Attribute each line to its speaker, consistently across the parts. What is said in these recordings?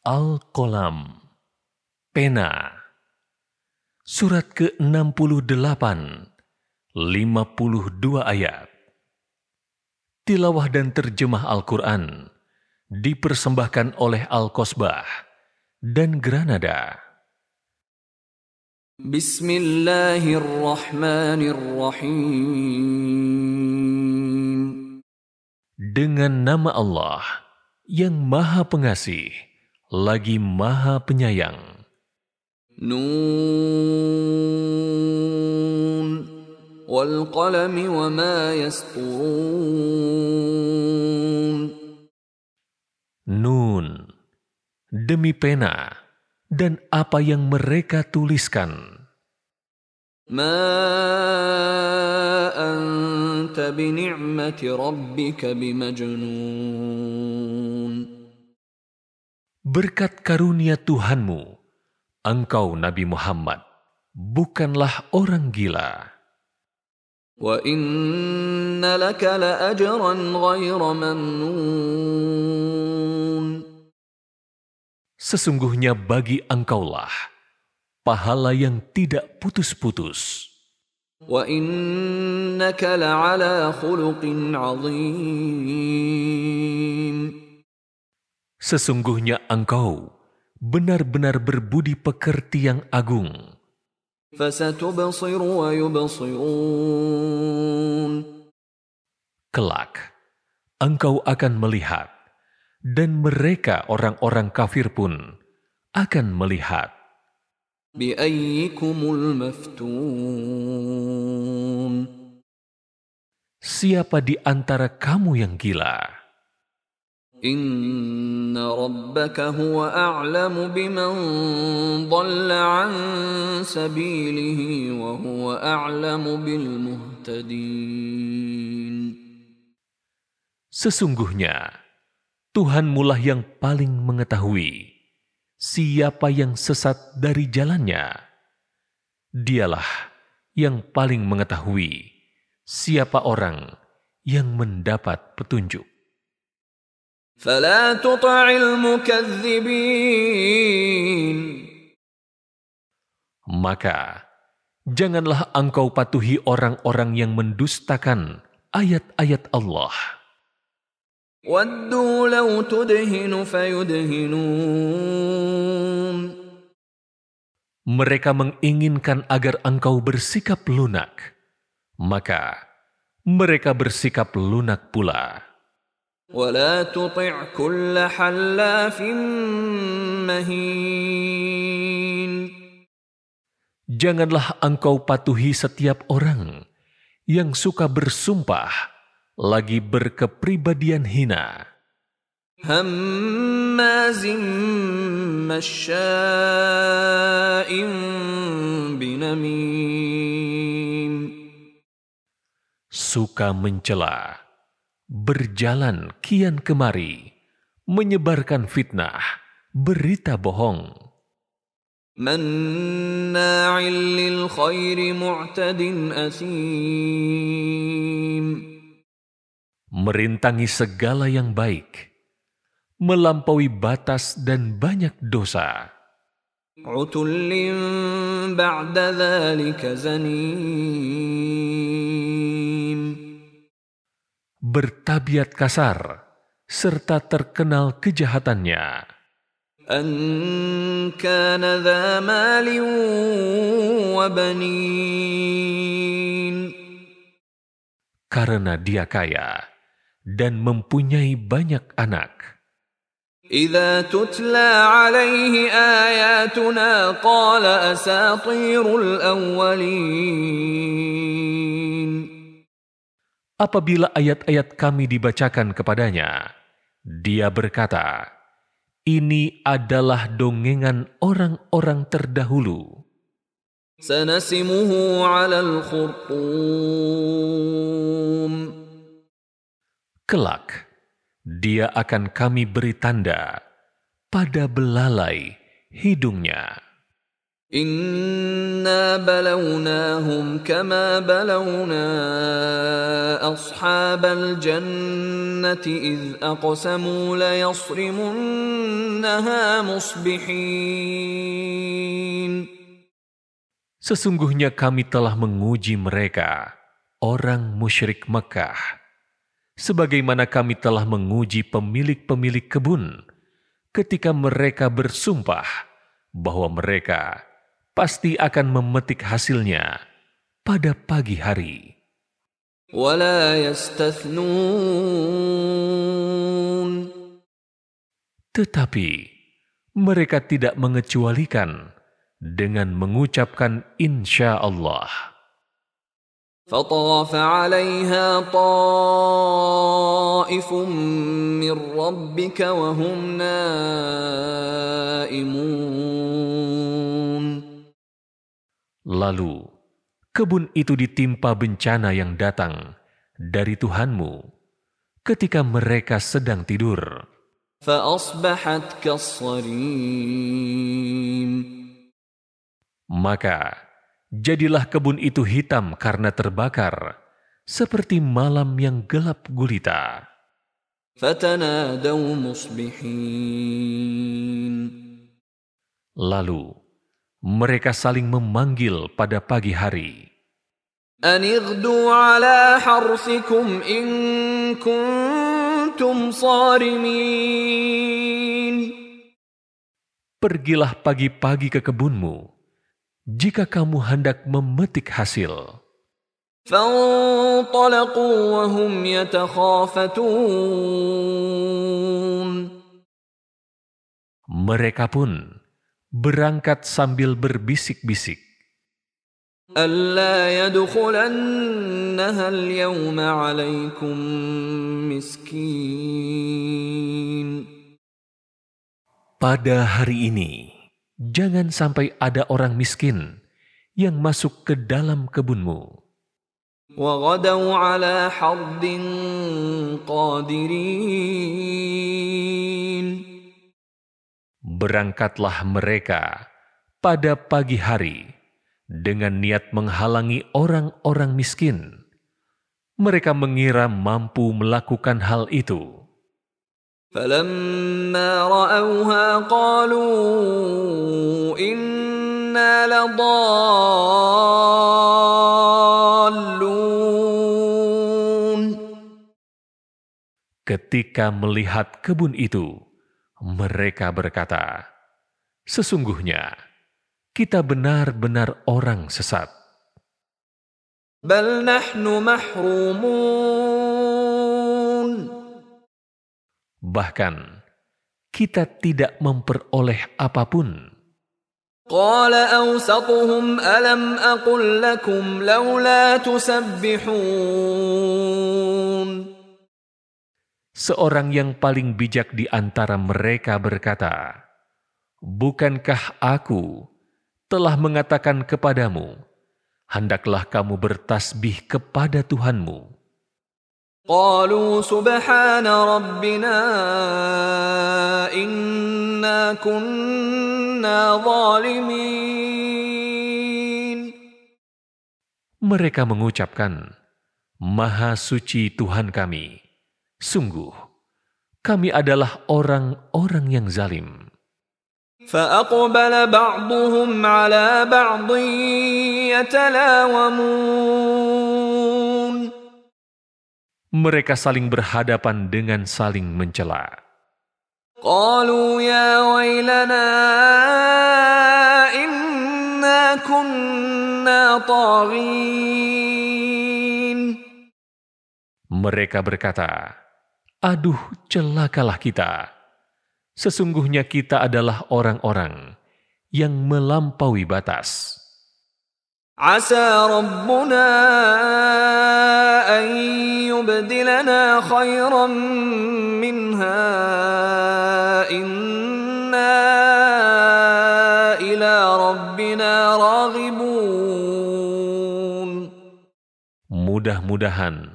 Speaker 1: Al-Qalam Pena Surat ke-68 52 ayat Tilawah dan terjemah Al-Quran dipersembahkan oleh Al-Kosbah dan Granada.
Speaker 2: Bismillahirrahmanirrahim.
Speaker 1: Dengan nama Allah yang Maha Pengasih, lagi Maha Penyayang.
Speaker 2: Nun wal qalami wa ma yasturun.
Speaker 1: Nun demi pena dan apa yang mereka tuliskan.
Speaker 2: Ma anta bi ni'mati rabbika bimajnun.
Speaker 1: Berkat karunia Tuhanmu, engkau Nabi Muhammad bukanlah orang gila.
Speaker 2: وإن لك لأجرا غير ممنون
Speaker 1: Sesungguhnya bagi engkaulah pahala yang tidak putus-putus.
Speaker 2: وإنك لعلى خلق عظيم
Speaker 1: Sesungguhnya engkau benar-benar berbudi pekerti yang agung. Kelak, engkau akan melihat, dan mereka orang-orang kafir pun akan melihat. Siapa di antara kamu yang gila?
Speaker 2: إن ربك هو أعلم بمن ضل عن سبيله وهو أعلم بالمهتدين
Speaker 1: Sesungguhnya, Tuhanmulah yang paling mengetahui siapa yang sesat dari jalannya. Dialah yang paling mengetahui siapa orang yang mendapat petunjuk.
Speaker 2: فلا تطع المكذبين
Speaker 1: Maka, janganlah engkau patuhi orang-orang yang mendustakan ayat-ayat Allah.
Speaker 2: ودوا لو تدهن فيدهنون
Speaker 1: Mereka menginginkan agar engkau bersikap lunak, maka mereka bersikap lunak pula.
Speaker 2: ولا تطع كل حلاف مهين
Speaker 1: Janganlah engkau patuhi setiap orang yang suka bersumpah, lagi berkepribadian hina,
Speaker 2: هماز مشاء بنميم
Speaker 1: suka mencela, berjalan kian kemari, menyebarkan fitnah, berita bohong,
Speaker 2: مناع للخير معتد أثيم
Speaker 1: merintangi segala yang baik, melampaui batas dan banyak dosa.
Speaker 2: عتل بعد ذلك زنيم
Speaker 1: bertabiat kasar, serta terkenal kejahatannya.
Speaker 2: أن كان ذا مال وبنين
Speaker 1: Karena dia kaya dan mempunyai banyak anak.
Speaker 2: إذا تتلى عليه آياتنا قال أساطير الأولين
Speaker 1: apabila ayat-ayat kami dibacakan kepadanya, dia berkata, ini adalah dongengan orang-orang terdahulu. Kelak, dia akan kami beri tanda pada belalai hidungnya.
Speaker 2: Inna balawnahum kama balawna ashabal jannati idh aqsamu la yasrimunnaha musbihin.
Speaker 1: Sesungguhnya kami telah menguji mereka, orang musyrik Mekah, sebagaimana kami telah menguji pemilik-pemilik kebun ketika mereka bersumpah bahwa mereka pasti akan memetik hasilnya pada pagi hari. Tetapi mereka tidak mengecualikan dengan mengucapkan insya Allah.
Speaker 2: فطاف عليها طائف من ربك وهم نائمون
Speaker 1: Lalu, kebun itu ditimpa bencana yang datang dari Tuhanmu ketika mereka sedang tidur. Maka, jadilah kebun itu hitam karena terbakar, seperti malam yang gelap gulita. Lalu, mereka saling memanggil pada pagi hari. Pergilah pagi-pagi ke kebunmu jika kamu hendak memetik hasil. Mereka pun berangkat sambil berbisik-bisik. Pada hari ini, jangan sampai ada orang miskin yang masuk ke dalam kebunmu Berangkatlah mereka pada pagi hari dengan niat menghalangi orang-orang miskin. Mereka mengira mampu melakukan hal itu.
Speaker 2: فلما رأوها قالوا إنا لضالون
Speaker 1: Ketika melihat kebun itu, mereka berkata, Sesungguhnya, kita benar-benar orang sesat.
Speaker 2: Bal nahnu mahrumun
Speaker 1: Bahkan, kita tidak memperoleh apa pun Seorang yang paling bijak di antara mereka berkata, Bukankah aku telah mengatakan kepadamu, hendaklah kamu bertasbih kepada Tuhanmu.
Speaker 2: قالوا سبحان ربنا إنا كنا ظالمين
Speaker 1: Mereka mengucapkan, Maha suci Tuhan kami. Sungguh, kami adalah orang-orang yang zalim.
Speaker 2: فأقبل بعضهم على بعض يتلاومون
Speaker 1: mereka saling berhadapan dengan saling mencela.
Speaker 2: قالوا يا ويلنا إنا كنا طاغين
Speaker 1: Mereka berkata, Aduh, celakalah kita. Sesungguhnya kita adalah orang-orang yang melampaui batas.
Speaker 2: Asa Rabbuna an yubdilana khairan minha inna ila Rabbina raghibun.
Speaker 1: Mudah-mudahan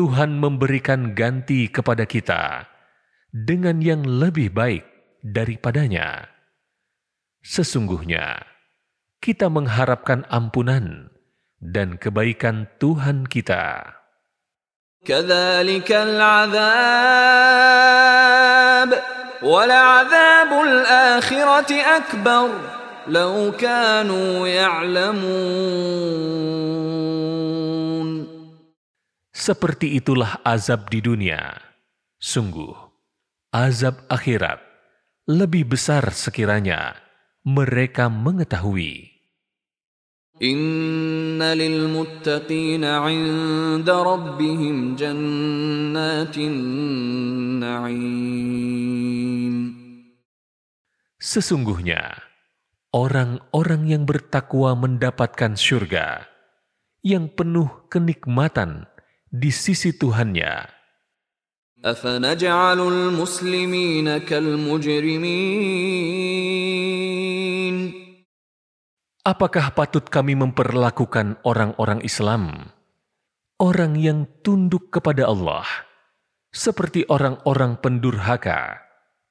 Speaker 1: Tuhan memberikan ganti kepada kita dengan yang lebih baik daripadanya. Sesungguhnya, kita mengharapkan ampunan dan kebaikan Tuhan kita.
Speaker 2: كذلك العذاب ولعذاب الآخرة أكبر لو كانوا يعلمون
Speaker 1: Seperti itulah azab di dunia. Sungguh, azab akhirat lebih besar sekiranya mereka mengetahui.
Speaker 2: إن للمتقين عند ربهم جنات النعيم
Speaker 1: Sesungguhnya, orang-orang yang bertakwa mendapatkan syurga yang penuh kenikmatan di sisi Tuhannya. Apakah patut kami memperlakukan orang-orang Islam, orang yang tunduk kepada Allah, seperti orang-orang pendurhaka,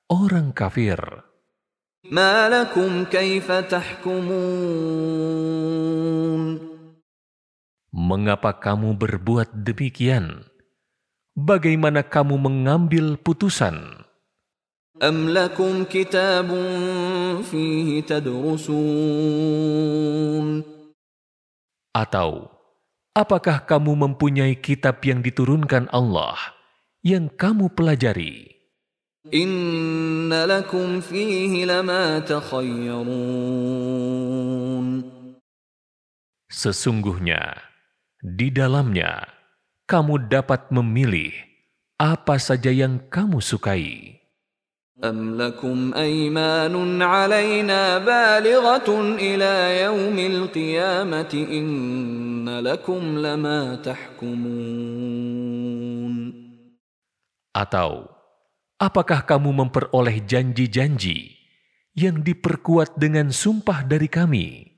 Speaker 1: orang kafir?
Speaker 2: Ma lakum kaifa tahkumun
Speaker 1: Mengapa kamu berbuat demikian? Bagaimana kamu mengambil putusan?
Speaker 2: أم لكم كتاب فيه تدرسون
Speaker 1: Atau, apakah kamu mempunyai kitab yang diturunkan Allah yang kamu pelajari?
Speaker 2: إن لكم فيه لما تخيرون
Speaker 1: Sesungguhnya, di dalamnya kamu dapat memilih apa saja yang kamu sukai.
Speaker 2: أم لكم أيمان علينا بالغة إلى يوم القيامة إن لكم لما تحكمون
Speaker 1: Atau, apakah kamu memperoleh janji-janji yang diperkuat dengan sumpah dari kami,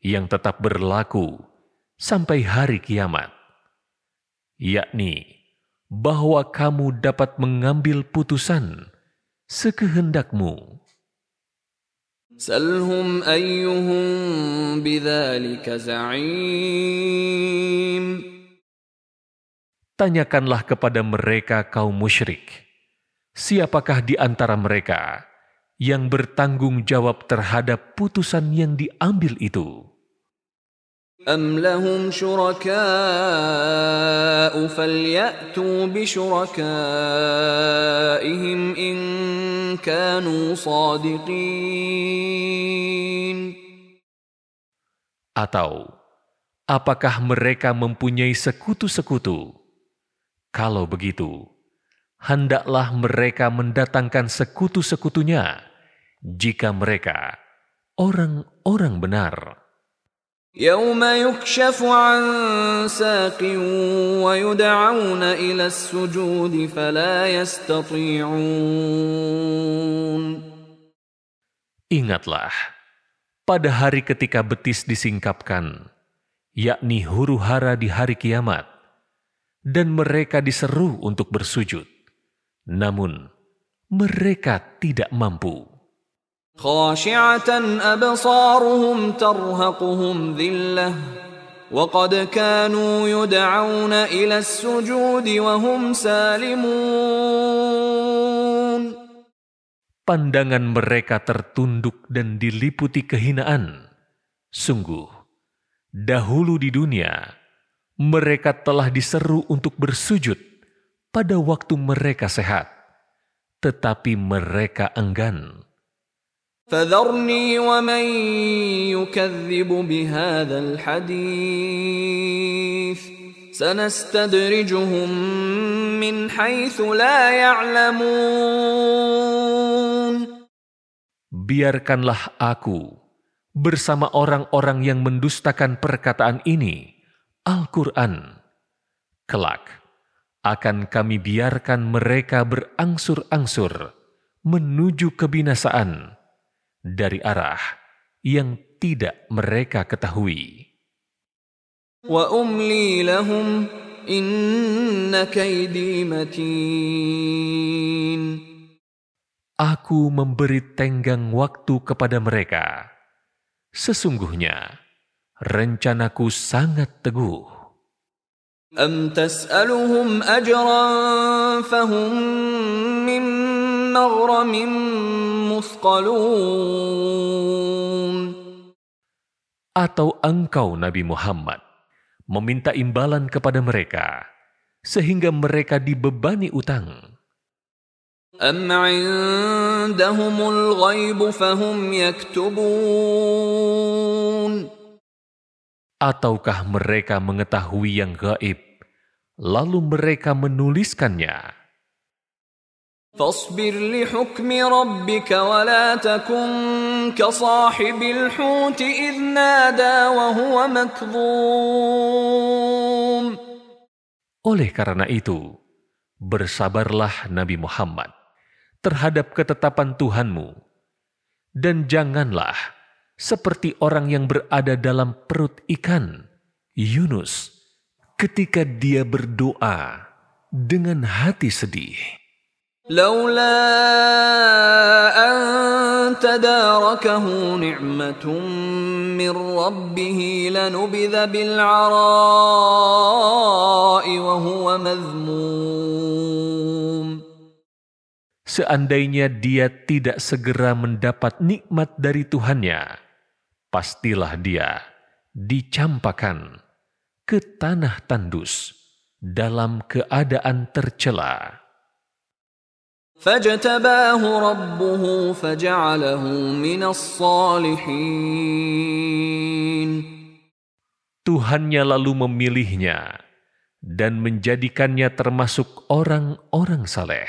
Speaker 1: yang tetap berlaku sampai hari kiamat, yakni bahwa kamu dapat mengambil putusan sekehendakmu.
Speaker 2: Salhum ayyuhum za'im.
Speaker 1: Tanyakanlah kepada mereka kaum musyrik, siapakah di antara mereka yang bertanggung jawab terhadap putusan yang diambil itu?
Speaker 2: أم لهم شركاء فليأتوا بشركائهم إن كانوا صادقين
Speaker 1: Atau, apakah mereka mempunyai sekutu-sekutu? Kalau begitu, hendaklah mereka mendatangkan sekutu-sekutunya jika mereka orang-orang benar.
Speaker 2: يوم يكشف عن ساق ويدعون إلى السجود فلا يستطيعون
Speaker 1: Ingatlah, pada hari ketika betis disingkapkan, yakni huru hara di hari kiamat, dan mereka diseru untuk bersujud. Namun, mereka tidak mampu.
Speaker 2: خاشعة أبصارهم ترهقهم ذلة وقد كانوا يدعون إلى السجود وهم سالمون
Speaker 1: Pandangan mereka tertunduk dan diliputi kehinaan. Sungguh, dahulu di dunia, mereka telah diseru untuk bersujud pada waktu mereka sehat, tetapi mereka enggan.
Speaker 2: فذرني ومن يكذب بهذا الحديث سنستدرجهم من حيث لا يعلمون
Speaker 1: Biarkanlah aku bersama orang-orang yang mendustakan perkataan ini, Al-Quran. Kelak, akan kami biarkan mereka berangsur-angsur menuju kebinasaan dari arah yang tidak mereka ketahui.
Speaker 2: وأملي لهم إن كيدي متين
Speaker 1: Aku memberi tenggang waktu kepada mereka. Sesungguhnya, rencanaku sangat teguh.
Speaker 2: أم تسألهم أجرا فهم من مغرم مثقلون
Speaker 1: Atau engkau Nabi Muhammad meminta imbalan kepada mereka sehingga mereka dibebani utang.
Speaker 2: أم عندهم الغيب فهم يكتبون
Speaker 1: Ataukah mereka mengetahui yang gaib, lalu mereka menuliskannya?
Speaker 2: فاصبر لحكم ربك ولا تكن كصاحب الحوت إذ نادى وهو مكظوم
Speaker 1: Oleh karena itu, bersabarlah Nabi Muhammad terhadap ketetapan Tuhanmu, dan janganlah seperti orang yang berada dalam perut ikan, Yunus, ketika dia berdoa dengan hati sedih.
Speaker 2: لولا أن تداركه نعمة من ربه لنبذ بالعراء وهو مذموم
Speaker 1: Seandainya dia tidak segera mendapat nikmat dari Tuhannya, pastilah dia dicampakan ke tanah tandus dalam keadaan tercela.
Speaker 2: فاجتباه ربه فجعله من الصالحين
Speaker 1: Tuhannya lalu memilihnya dan menjadikannya termasuk orang-orang saleh.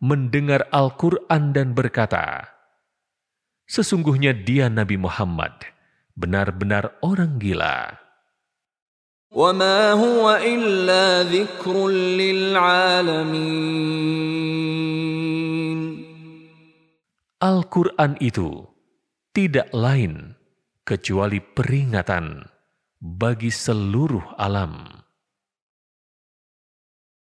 Speaker 1: mendengar Al-Quran dan berkata, Sesungguhnya dia Nabi Muhammad benar-benar orang gila.
Speaker 2: وما هو إلا ذكر للعالمين
Speaker 1: Al-Quran itu tidak lain kecuali peringatan bagi seluruh alam.